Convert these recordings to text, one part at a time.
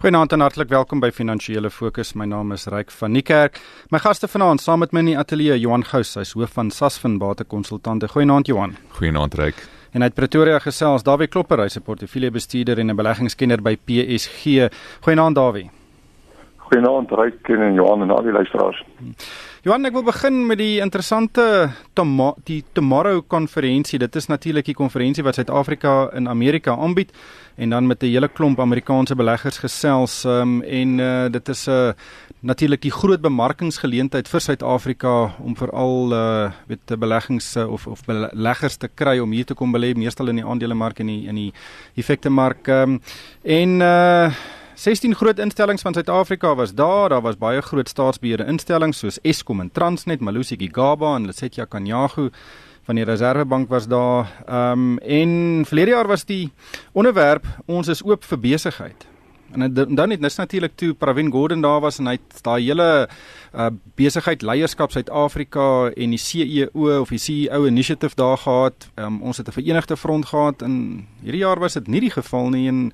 Goeienaand en hartlik welkom by Finansiële Fokus. My naam is Ryk van Niekerk. My gaste vanaand saam met my in die ateljee Johan Gous, hy's hoof van Sasfin Batekonsultante. Goeienaand Johan. Goeienaand Ryk. En uit Pretoria gesels Dawie Klopper, hy's 'n portefeuljebestuurder en 'n beleggingskenner by PSG. Goeienaand Dawie. Goeienaand Ryk en Johan en al die luisteraars. Johan, ek wil begin met die interessante tomo die Tomorrow konferensie. Dit is natuurlik die konferensie wat Suid-Afrika in Amerika aanbied en dan met 'n hele klomp Amerikaanse beleggers gesels um, en uh, dit is 'n uh, natuurlik die groot bemarkingsgeleentheid vir Suid-Afrika om veral uh weet beleggings uh, of of beleggers te kry om hier te kom belê meestal in die aandelemark en in die in die effektemark um, en uh 16 groot instellings van Suid-Afrika was daar. Daar was baie groot staatsbeheerde instellings soos Eskom en Transnet, Malusi Gigaba en Lesetja Kanyagu van die Reserwebank was daar. Ehm um, en verlede jaar was die onderwerp ons is oop vir besigheid. En dan het net natuurlik toe Pravin Gordhan daar was en hy het daai hele uh, besigheid leierskap Suid-Afrika en die CEO of die CEO initiative daar gehad. Um, ons het 'n verenigde front gehad en hierdie jaar was dit nie die geval nie en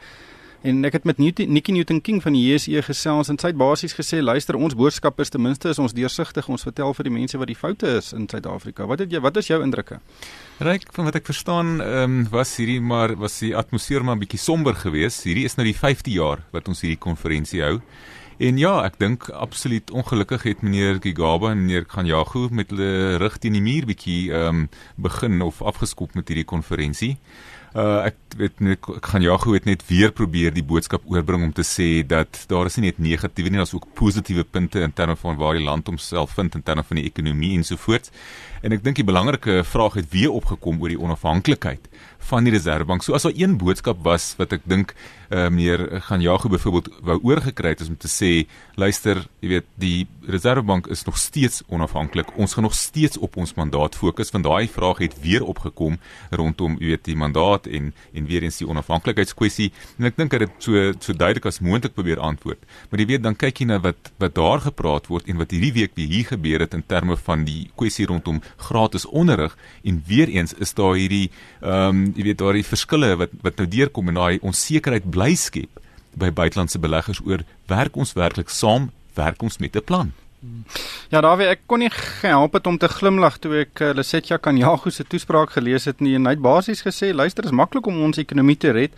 En ek het met Newton, Nikki Newton King van die JSE gesels en sy het basies gesê luister ons boodskap is ten minste is ons deursigtig ons vertel vir die mense wat die foute is in Suid-Afrika. Wat het jy wat is jou indrukke? Ryk van wat ek verstaan ehm um, was hierdie maar was die atmosfeer maar 'n bietjie somber geweest. Hierdie is nou die 5de jaar wat ons hierdie konferensie hou. En ja, ek dink absoluut ongelukkig het meneer Gigaba en meneer Kanyagu met hulle rug teen die muur bietjie ehm um, begin of afgeskop met hierdie konferensie. Uh ek weet net ek gaan Jago het net weer probeer die boodskap oorbring om te sê dat daar is nie net negatiewe nie, daar's ook positiewe punte in terme van waar die land homself vind in terme van die ekonomie ensovoorts. En ek dink die belangrike vraag het weer opgekom oor die onafhanklikheid van die Reserwebank. So as daar een boodskap was wat ek dink uh, meneer gaan Jago byvoorbeeld wou oorgekry het is om te sê luister, jy weet, die Reserwebank is nog steeds onafhanklik. Ons gaan nog steeds op ons mandaat fokus want daai vraag het weer opgekom rondom jy weet die mandaat en en weer eens die onafhanklikheidskwessie. En ek dink dat dit so so duidelik as moontlik probeer antwoord. Maar jy weet dan kyk jy na wat wat daar gepraat word en wat hierdie week weer hier gebeur het in terme van die kwessie rondom gratis onderrig en weer eens is daar hierdie ehm um, jy weet daai verskille wat wat nou deurkom en daai onsekerheid bly skep by buitelandse beleggers oor werk ons werklik saam werk ons met 'n plan Ja, Dawie, ek kon nie help dit om te glimlag toe ek uh, Lesetja Kanyago se toespraak gelees het nie en hy het basies gesê, luister, is maklik om ons ekonomie te red.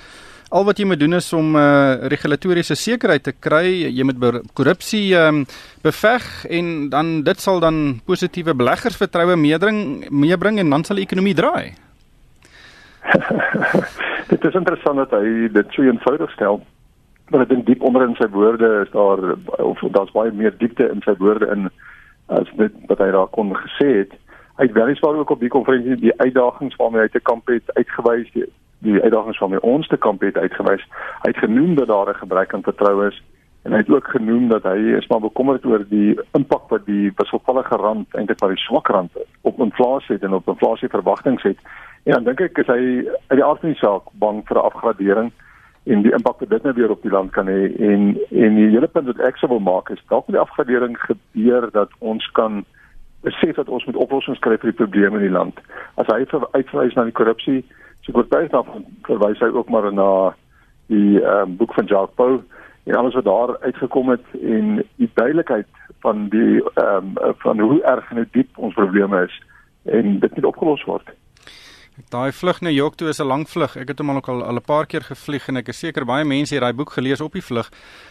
Al wat jy moet doen is om uh, regulatoriese sekerheid te kry, jy moet korrupsie um, beveg en dan dit sal dan positiewe beleggersvertroue meebring, meebring en dan sal die ekonomie draai. dit is interessant dat hy dit so eenvoudig stel. Maar ek dink diep onder in sy woorde is daar of daar's baie meer diepte in sy woorde in as dit wat hy daar kon gesê het. Hy het weliswaar ook op die konferensie die uitdagings waarmee hy te kamp het uitgewys, die, die uitdagings waarmee ons te kamp het uitgewys. Hy het genoem dat daar 'n gebrek aan vertroue is en hy het ook genoem dat hy is maar bekommerd oor die impak wat die wisselvallige rand eintlik van die swak rand op inflasie het en op inflasieverwagtinge het. En dan dink ek is hy uit die aard van die saak bang vir 'n afgradering en die impak wat dit nou weer op die land kan hê en en die hele punt wat ek sou wil maak is dalk met die afgradering gebeur dat ons kan besef dat ons met oplossings kry vir die probleme in die land. As hy uitwys na die korrupsie, so kort tyd dan verwys hy ook maar na die um, boek van Jacques Pau en alles wat daar uitgekom het en die duidelikheid van die ehm um, van hoe erg en hoe diep ons probleme is en dit moet opgelos word. Daai vlug na York toe is 'n lang vlug. Ek het hom al al 'n paar keer gevlieg en ek is seker baie mense het daai boek gelees op die vlug.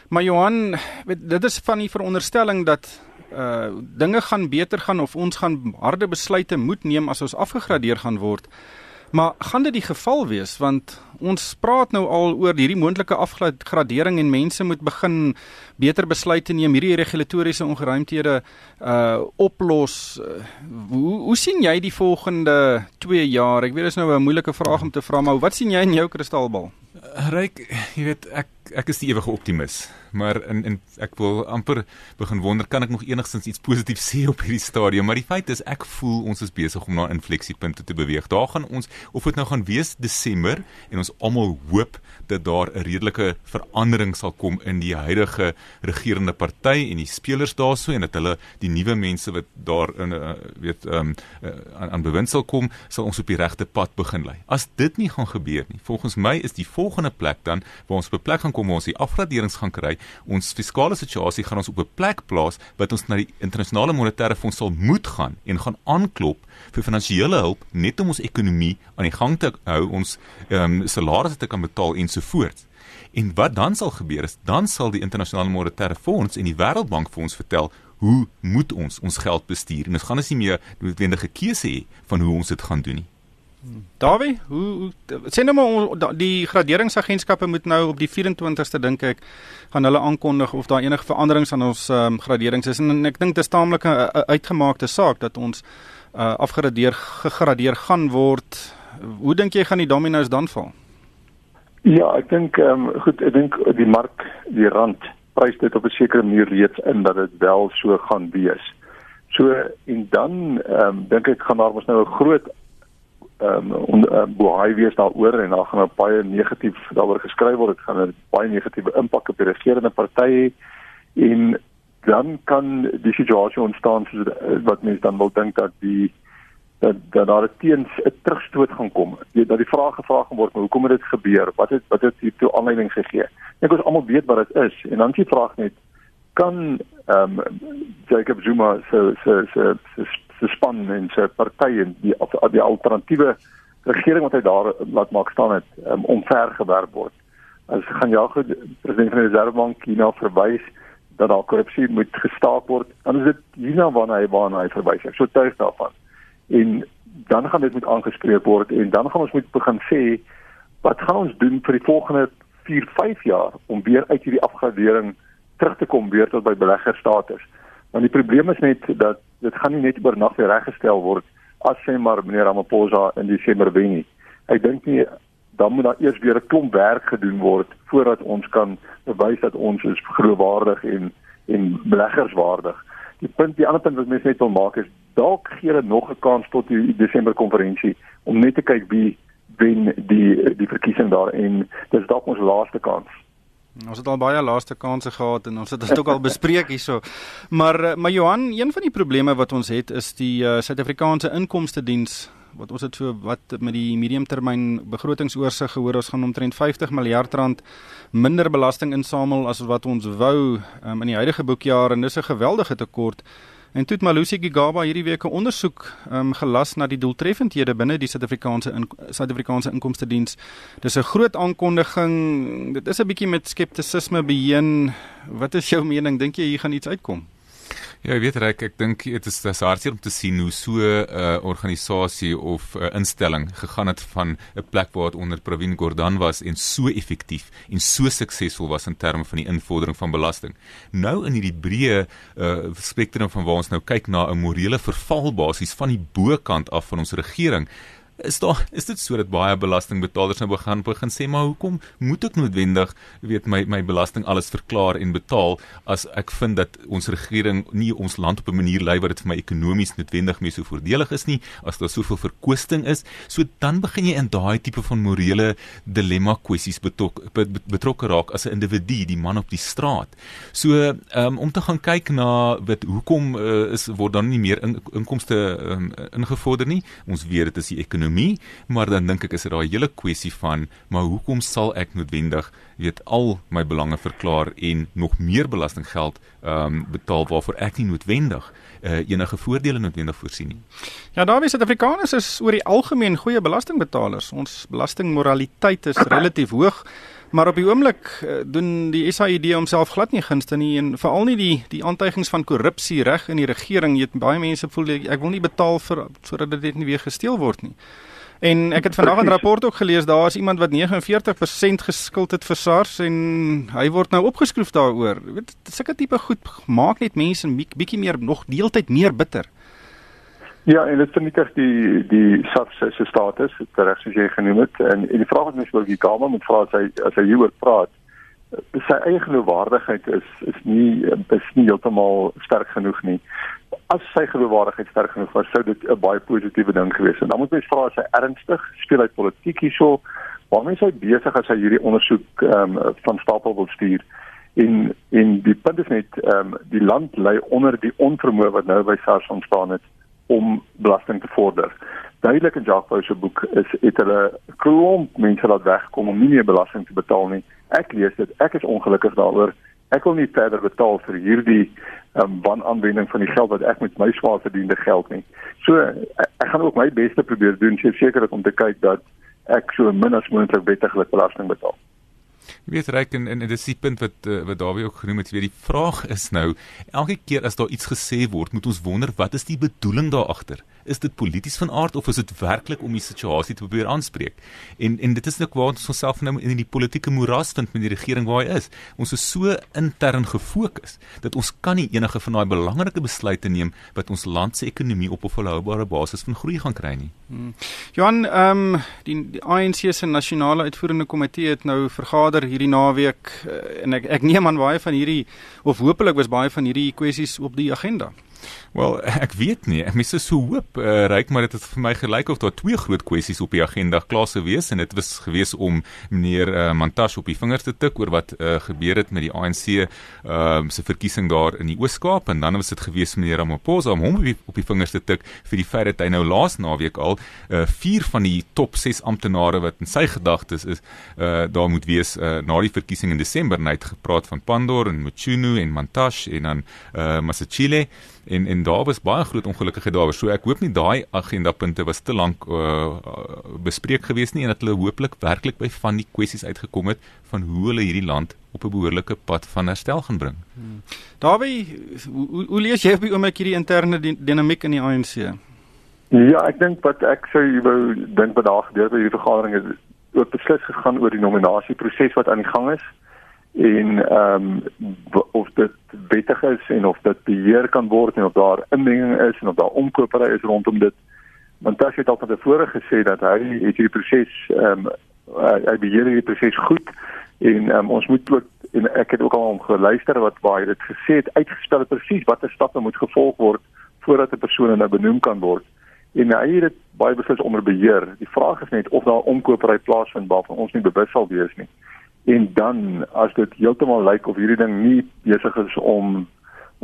Maar Johan, dit is van die veronderstelling dat uh dinge gaan beter gaan of ons gaan harde besluite moet neem as ons afgegradeer gaan word. Maar gaan dit die geval wees want ons praat nou al oor hierdie moontlike afgradering en mense moet begin beter besluite neem hierdie regulatoriese ongeruimthede uh oplos. Uh, hoe hoe sien jy die volgende 2 jaar? Ek weet dit is nou 'n moeilike vraag om te vra, maar wat sien jy in jou kristalbal? Ryk, jy weet ek ek is die ewige optimis, maar in in ek wil amper begin wonder kan ek nog enigstens iets positief sê op hierdie stadium, maar die feit is ek voel ons is besig om na infleksiepunte te beweeg. Daar gaan ons of dit nou gaan wees Desember en ons almal hoop dat daar 'n redelike verandering sal kom in die huidige regerende party en die spelers daarso en dat hulle die nuwe mense wat daar in uh, weet um, uh, aan, aan bewind sal kom, sal ons op die regte pad begin lei. As dit nie gaan gebeur nie, volgens my is die volgende plek dan waar ons op 'n plek gaan waar ons die afgraderings gaan kry, ons fiskale situasie gaan ons op 'n plek plaas wat ons na die internasionale monetaire fonds sal moet gaan en gaan aanklop vir finansiële hulp net om ons ekonomie aan die gang te hou, ons ehm um, salarisse te kan betaal ensovoorts. En wat dan sal gebeur is dan sal die internasionale monetaire fonds en die wêreldbank vir ons vertel hoe moet ons ons geld bestuur en ons gaan as nie meer noodwendige keuse hê van hoe ons dit gaan doen nie. Dawie, hoe, hoe sê nou maar die graderingsagentskappe moet nou op die 24ste dink ek gaan hulle aankondig of daar enige veranderings aan ons um, graderings is en, en ek dink dit is taamlik 'n uitgemaakte saak dat ons uh, afgradeer gegradeer gaan word. Hoe dink jy gaan die dominos dan val? Ja, ek dink ehm um, goed, ek dink die mark, die rand prys dit op 'n sekere manier reeds in dat dit wel so gaan wees. So en dan ehm um, dink ek gaan daar mos nou 'n groot ehm um, uh, boei wees daaroor en daar gaan baie negatief daaroor geskryf word. Dit gaan 'n baie negatiewe impak op die regerende partye en dan kan die situasie ontstaan soos wat mense dan wil dink dat die dat dat daar teens 'n terugstoot gaan kom. Die, dat die vraag gevra gaan word, maar hoekom het dit gebeur? Wat het wat het hiertoe aanleiding gegee? Ek ons almal weet wat dit is en dan die vraag net kan ehm um, Jacob Zuma se se se se span en sy party en die die alternatiewe regering wat hy daar laat maak staan het um, omvergewerp word. As gaan ja goed president van die Reservebank China verwys dat daar korrupsie moet gestaak word, dan is dit China waarna hy waarna hy verwys. Ek so tuig daarvan. En dan gaan dit moet aangespreek word en dan gaan ons moet begin sê wat gaan ons doen vir die volgende 4, 5 jaar om weer uit hierdie afgradering terug te kom weer tot by beleggerstatus. Want die probleem is net dat dit gaan nie net oornag weer reggestel word as sê maar meneer Ramaphosa in Desember wen nie. Ek dink nie dan moet daar eers weer 'n klomp werk gedoen word voordat ons kan bewys dat ons is geloofwaardig en en beleggerswaardig. Die punt, die ander punt wat mense net wil maak is dalk gee hulle nog 'n kans tot die Desember konferensie om net te kyk wie wen die die verkiesing daar en dis dalk ons laaste kans. Ons het al baie laaste kansse gehad en ons het dit ook al bespreek hierso. Maar eh, maar Johan, een van die probleme wat ons het is die uh, Suid-Afrikaanse Inkomste Diens wat ons het so wat met die mediumtermyn begrotingsoorsig gehoor ons gaan omtrent 50 miljard rand minder belasting insamel as wat ons wou um, in die huidige boekjaar en dis 'n geweldige tekort. En toe het Malusi Gigaba hierdie week 'n ondersoek um, gelas na die doeltreffendhede binne die Suid-Afrikaanse Suid-Afrikaanse in, Inkomste Diens. Dis 'n groot aankondiging. Dit is 'n bietjie met skeptisisme beheen. Wat is jou mening? Dink jy hier gaan iets uitkom? Ja, ek weet reg, ek dink dit is dis hartseer om te sien hoe so 'n uh, organisasie of 'n uh, instelling gegaan het van 'n plek waar dit onder Pravin Gordhan was en so effektief en so suksesvol was in terme van die invordering van belasting. Nou in hierdie breë uh, spektrum van waar ons nou kyk na 'n morele verval basies van die bokant af van ons regering is daar is dit sodat baie belastingbetalers nou begin begin sê maar hoekom moet ek noodwendig weet my my belasting alles verklaar en betaal as ek vind dat ons regering nie ons land op 'n manier lei wat dit vir my ekonomies noodwendig meer so voordelig is nie as daar soveel verkwisting is? So dan begin jy in daai tipe van morele dilemma kwessies betok, betrokke raak as 'n individu die man op die straat. So um, om te gaan kyk na wat hoekom uh, is word dan nie meer in, inkomste um, ingevorder nie. Ons weet dit is die ekonomie ekonomie, maar dan dink ek is dit daai hele kwessie van maar hoekom sal ek noodwendig weet al my belange verklaar en nog meer belastinggeld ehm um, betaal waarvoor ek nie noodwendig uh, enige voordele noodwendig voorsien nie. Ja, daar is Suid-Afrikaners is oor die algemeen goeie belastingbetalers. Ons belastingmoraliteit is relatief hoog. Maar op die oomblik uh, doen die SAID homself glad nie gunste nie en veral nie die die aantuigings van korrupsie reg in die regering. Jy het baie mense voel ek wil nie betaal vir sodat dit nie weer gesteel word nie. En ek het vandag 'n rapport ook gelees, daar is iemand wat 49% geskuld het vir SARS en hy word nou opgeskroef daaroor. Jy weet, sulke tipe goed maak net mense bietjie meer nog deeltyd meer bitter. Ja, en dit vernietig die die SARS se status, reg soos jy genoem het. En, en die vraag wat mens wil die kamer moet vra as hy as hy hieroor praat, sy eie geloofwaardigheid is is nie is nie heeltemal sterk genoeg nie as sy geloofwaardigheid sterk genoeg was, sou dit 'n baie positiewe ding gewees het. Dan moet mens vra as hy ernstig speel uit politiek hierso, waarmee hy besig as hy hierdie ondersoek ehm um, van stapel wil stuur. En en die punt is net ehm um, die land lê onder die onvermoë wat nou by SARS ontstaan het om belasting te vorder. Duidelik in Jacques se boek is het hulle klomp mense laat wegkom om nie meer belasting te betaal nie Ek lees dit, ek is ongelukkig daaroor. Ek wil nie verder betaal vir hierdie um, wanaanwending van die geld wat ek met my swaar verdiende geld nie. So ek, ek gaan ook my beste probeer doen, seker om te kyk dat ek so min as moontlik wettiglik belasting betaal. Jy weet reg en, en en dis die punt wat uh, wat Dawie ook genoem het, weet die vraag is nou, elke keer as daar iets gesê word, moet ons wonder wat is die bedoeling daar agter? Is dit polities van aard of is dit werklik om die situasie te probeer aanspreek? En en dit is net waar ons onsself nou in die politieke moeras vind met die regering waar hy is. Ons is so intern gefokus dat ons kan nie enige van daai belangrike besluite neem wat ons land se ekonomie op 'n volhoubare basis van groei gaan kry nie. Hmm. Johan, ehm um, die, die ANC se nasionale uitvoerende komitee het nou vergader hierdie naweek uh, en ek ek neem aan baie van hierdie of hopelik was baie van hierdie kwessies op die agenda. Wel, ek weet nie. Ek mis so hoop, uh, ryk maar dit het vir my gelyk of daar twee groot kwessies op die agenda klaar sou wees en dit was gewees om meneer uh, Mantashe op die vingers te tik oor wat uh, gebeur het met die ANC uh, se verkiesing daar in die Oos-Kaap en dan was dit gewees meneer Ramaphosa om hom op die, op die vingers te tik vir die feit dat hy nou laas naweek al uh, vier van die top 6 amptenare wat in sy gedagtes is, uh, daar moet wees uh, na die verkiesing in Desember net gepraat van Pandor en Mchunu en Mantashe en dan uh, Masachile en en daar was baie groot ongelukkigheid daar. So ek hoop nie daai agenda punte was te lank uh, bespreek gewees nie en dat hulle hooplik werklik by van die kwessies uitgekom het van hoe hulle hierdie land op 'n behoorlike pad van herstel gaan bring. Hmm. Daarby hoe, hoe lees jy op die oomblik hierdie interne dinamiek in die ANC? Ja, ek dink wat ek sou wou dink wat daar gebeur by hierdie vergadering is ook beslis gegaan oor die nominasieproses wat aan die gang is en ehm um, of dit wettig is en of dit beheer kan word en of daar inmenging is en of daar omkopery is rondom dit. Want dit het al van tevore gesê dat hy het hierdie proses ehm um, hy beheer hierdie proses goed en um, ons moet ook en ek het ook al om geluister wat baie dit gesê het uitgestel presies watter stappe moet gevolg word voordat 'n persoon nou benoem kan word. En hy het dit baie beslis onder beheer. Die vraag is net of daar omkopery plaasvind waarvan ons nie bewus sal wees nie en dan as dit heeltemal lyk of hierdie ding nie besig is om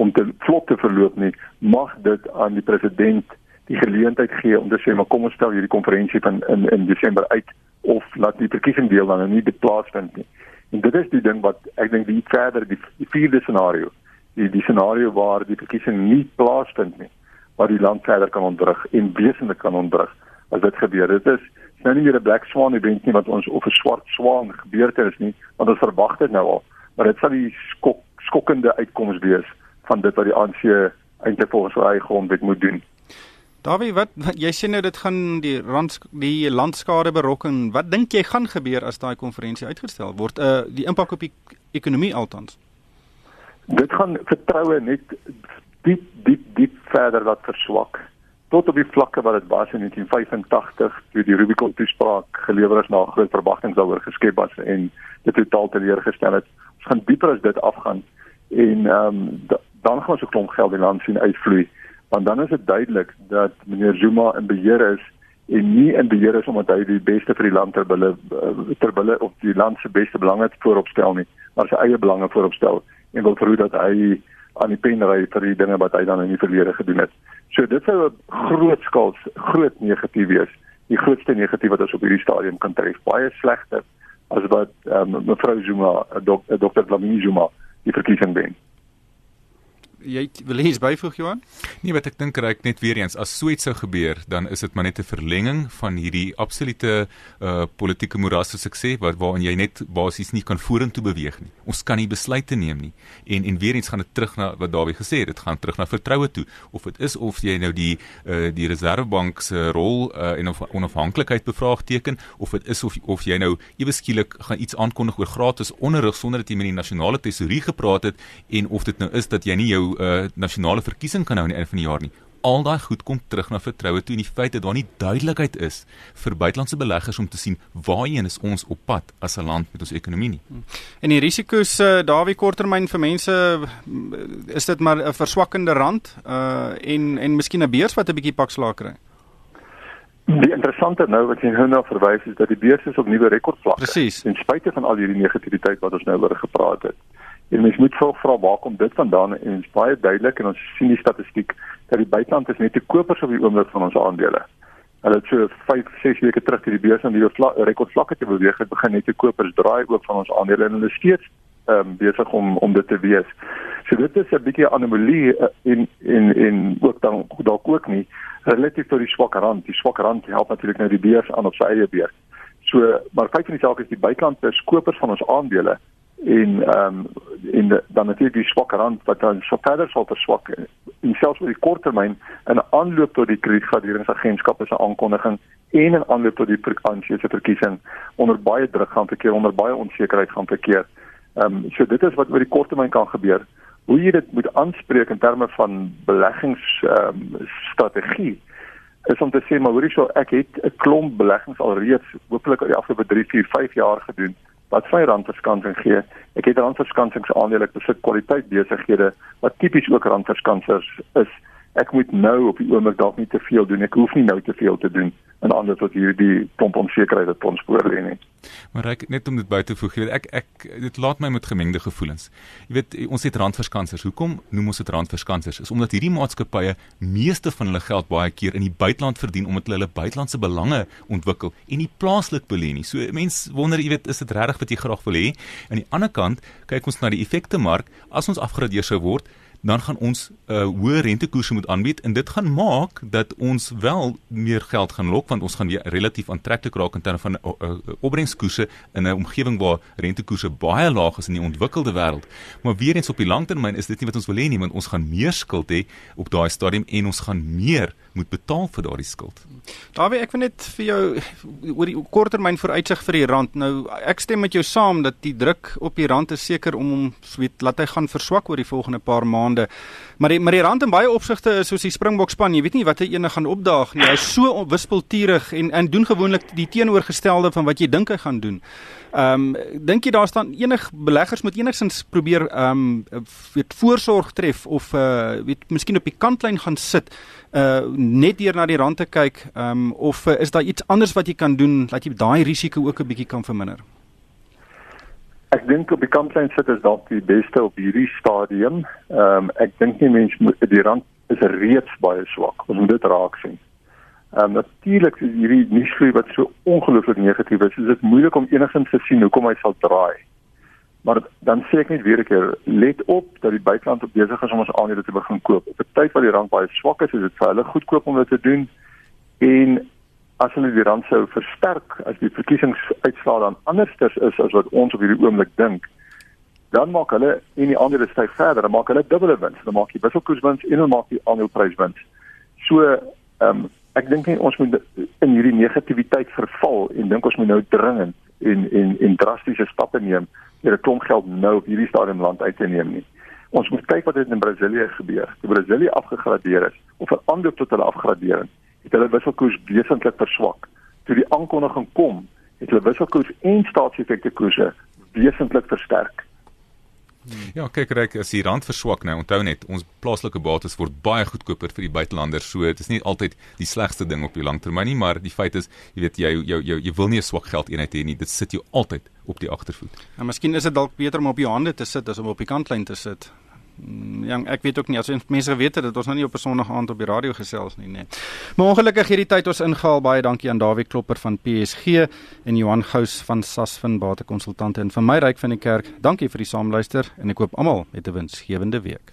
om te vlot te verloop nie, mag dit aan die president die geleentheid gee om te sê maar kom ons stel hierdie konferensie van in in Desember uit of laat die verkiesing deel dan nie dit plaasvind nie. En dit is die ding wat ek dink die verder die, die vierde scenario, die die scenario waar die verkiesing nie plaasvind nie, waar die land verder kan ontwrig en wesentlik kan ontwrig as dit gebeur. Dit is nou nie meer 'n black swan event nie wat ons of 'n swart swaan gebeurte is nie, want ons verwag dit nou al, maar dit sal die skok skokkende uitkoms wees van dit wat die ANC eintlik volgens sy eie grondwet moet doen. Davie, wat, wat jy sê nou dit gaan die rand die landskade berokken. Wat dink jy gaan gebeur as daai konferensie uitgestel word? Uh die impak op die ekonomie altans. Dit gaan vertroue net diep diep diep verder laat verswak tot op die vlakke wat dit was in 1985 toe die Rubicon toespraak gelewer is na groot verwagtinge daaroor geskep was en dit totaal teleurgestel het. Ons gaan dieper as dit afgaan en ehm um, dan gaan ons 'n klomp geld in land sien uitvloei. Want dan is dit duidelik dat meneer Zuma in beheer is en nie in beheer is omdat hy die beste vir die land ter wille eh, ter wille of die land se beste belange vooropstel nie, maar sy eie belange vooropstel en wil verhoed dat hy aan die pen ry vir die dinge wat hy dan in die verlede gedoen het. So dit sou 'n groot skaal groot negatief wees. Die grootste negatief wat ons op hierdie stadium kan tref. Baie slegter as wat um, mevrou Zuma, dok, Dr. Dlamini Zuma, die verkiesing wen jy wil is byvoeg Johan? Nee, wat ek dink reik net weer eens as so iets sou gebeur, dan is dit maar net 'n verlenging van hierdie absolute uh politieke moeras soos ek sê, wat waarin jy net basies nie kan vorentoe beweeg nie. Ons kan nie besluite neem nie. En en weer eens gaan dit terug na wat Dawie gesê het, dit gaan terug na vertroue toe. Of dit is of jy nou die uh die Reservebank se rol uh en of onafhanklikheid bevraagteken of dit is of of jy nou ewe skielik gaan iets aankondig oor gratis onderrig sonder dat jy met die nasionale tesourier gepraat het en of dit nou is dat jy nie jou uh, nasionale verkiesing kan hou aan die einde van die jaar nie. Al daai goed kom terug na vertroue toe en die feit dat daar nie duidelikheid is vir buitelandse beleggers om te sien waarheen is ons op pad as 'n land met ons ekonomie nie. En die risiko's uh, daarby korttermyn vir mense is dit maar 'n verswakkende rand uh en en miskien 'n beurs wat 'n bietjie pak slaag kry. Die interessante nou wat jy nou na verwys is dat die beurs is op nuwe rekordvlakke. Presies. Ten spyte van al hierdie negativiteit wat ons nou oor gepraat het. En mens moet vra vra waar kom dit vandaan en is baie duidelik en ons sien die statistiek dat die buiteland is net te kopers op die oomblik van ons aandele. Hulle het so 5, 6 weke terug die beurs aan die rekordvlakke te beweeg het begin net te kopers draai ook van ons aandele en hulle steeds ehm um, besig om om dit te wees. So dit is 'n bietjie anomalie uh, in in in ook dan dalk ook nie relatief tot die swak rand. Die swak rand help natuurlik nou die beurs aan op sy eie beurs. So maar feit van die saak is die buitelandse kopers van ons aandele en ehm um, in de, dan natuurlik die swak rand wat dan so verder sal verswak en selfs oor die kort termyn in aanloop tot die kredietgraderingsagentskap se aankondiging en in aanloop tot die aansiese verkiesing onder baie druk gaan verkeer onder baie onsekerheid gaan verkeer. Ehm um, so dit is wat oor die kort termyn kan gebeur. Hoe jy dit moet aanspreek in terme van beleggings ehm um, strategie is om te sê maar hoorie so ek het 'n klomp beleggings alreeds hopelik oor die afgelope 3, 4, 5 jaar gedoen wat sy randverskansing gee. Ek het randverskansingsaandele, ek besit kwaliteit besighede wat tipies ook randverskansers is ek moet nou op die oomblik dalk nie te veel doen. Ek hoef nie nou te veel te doen en anders wat hierdie pomp onsekerheid wat ons voor lê nie. Maar ek net om dit by te voeg, weet ek ek dit laat my met gemengde gevoelens. Jy weet ons het randverskansers. Hoekom noem ons dit randverskansers? Is omdat hierdie maatskappye meeste van hulle geld baie keer in die buiteland verdien omdat hulle hulle buitelandse belange ontwikkel en nie plaaslik belê nie. So mense wonder, jy weet, is dit regtig wat jy graag wil hê? Aan die ander kant, kyk ons na die effekte mark, as ons afgradeer sou word, dan gaan ons uh, hoë rentekoerse moet aanbied en dit gaan maak dat ons wel meer geld gaan lok want ons gaan weer relatief aantreklik raak in terme van uh, uh, opbrengskoerse in 'n omgewing waar rentekoerse baie laag is in die ontwikkelde wêreld. Maar weer eens op die langtermyn is dit nie wat ons wil hê nie want ons gaan meer skuld hê op daai stadium en ons gaan meer moet betaal vir daardie skuld. Dawie, ek wil net vir jou oor die korttermyn vooruitsig vir die rand. Nou ek stem met jou saam dat die druk op die rand is seker om hom weet laat hy gaan verswak oor die volgende paar maande maande. Maar die, maar die rand in baie opsigte is soos die Springbok span, jy weet nie wat hy ene gaan opdaag nie. Hy's so wispelturig en en doen gewoonlik die teenoorgestelde van wat jy dink hy gaan doen. Ehm um, dink jy daar staan enig beleggers moet enigsins probeer ehm um, weet voorsorg tref of uh weet miskien op die kantlyn gaan sit uh net deur na die rand te kyk ehm um, of uh, is daar iets anders wat jy kan doen dat jy daai risiko ook 'n bietjie kan verminder? Ek dink op die kantlyn sit is dalk die beste op hierdie stadium. Ehm um, ek dink nie mense moet die rand is reeds baie swak. Ons moet dit raak sien. Ehm um, natuurlik is hierdie nuusvloei wat so ongelooflik negatief is. Dit is moeilik om enigins te sien hoekom hy sal draai. Maar dan sê ek net weer 'n keer, let op dat die buiteland op besig is om ons aandele te begin koop. Op 'n tyd wat die rand baie swak is, is dit vir hulle goedkoop om dit te doen. En as hulle die rand sou versterk as die verkiesingsuitslae dan andersters is as wat ons op hierdie oomblik dink dan maak hulle en die aandele styg verder dan maak hulle dubbele wins. Dan maak die wisselkoerswins en dan maak die aandelepryswins. So ehm um, ek dink ons moet in hierdie negativiteit verval en dink ons moet nou dringend en en en drastiese stappe neem 'n klomp geld nou op hierdie stadium land uit te neem nie. Ons moet kyk wat het in Brasilië gebeur. Toe Brasilië afgegradeer is of verander tot hulle afgradering het hulle wisselkoers wesentlik verswak. Toe die aankondiging kom, het hulle wisselkoers en staatseffekte koerse wesentlik versterk. Ja, kyk reg, as die rand verswak nou, onthou net, ons plaaslike bates word baie goedkoper vir die buitelanders. So dit is nie altyd die slegste ding op die langtermyn nie, maar die feit is, jy weet jy jou jou jy wil nie 'n swak geld eenheid hê nie. Dit sit jou altyd op die agtervoet. En miskien is dit dalk beter om op jou hande te sit as om op die kantlyn te sit. Mm, ja, ek weet ook nie as mense weet dat ons nou nie op 'n Sondag aand op die radio gesels nie, nee. Maar ongelukkig hierdie tyd ons ingehaal. Baie dankie aan Dawie Klopper van PSG en Johan Gous van Sasfin Batekonsultante en van my ryk van die kerk. Dankie vir die saamluister en ek hoop almal het 'n winsgewende week.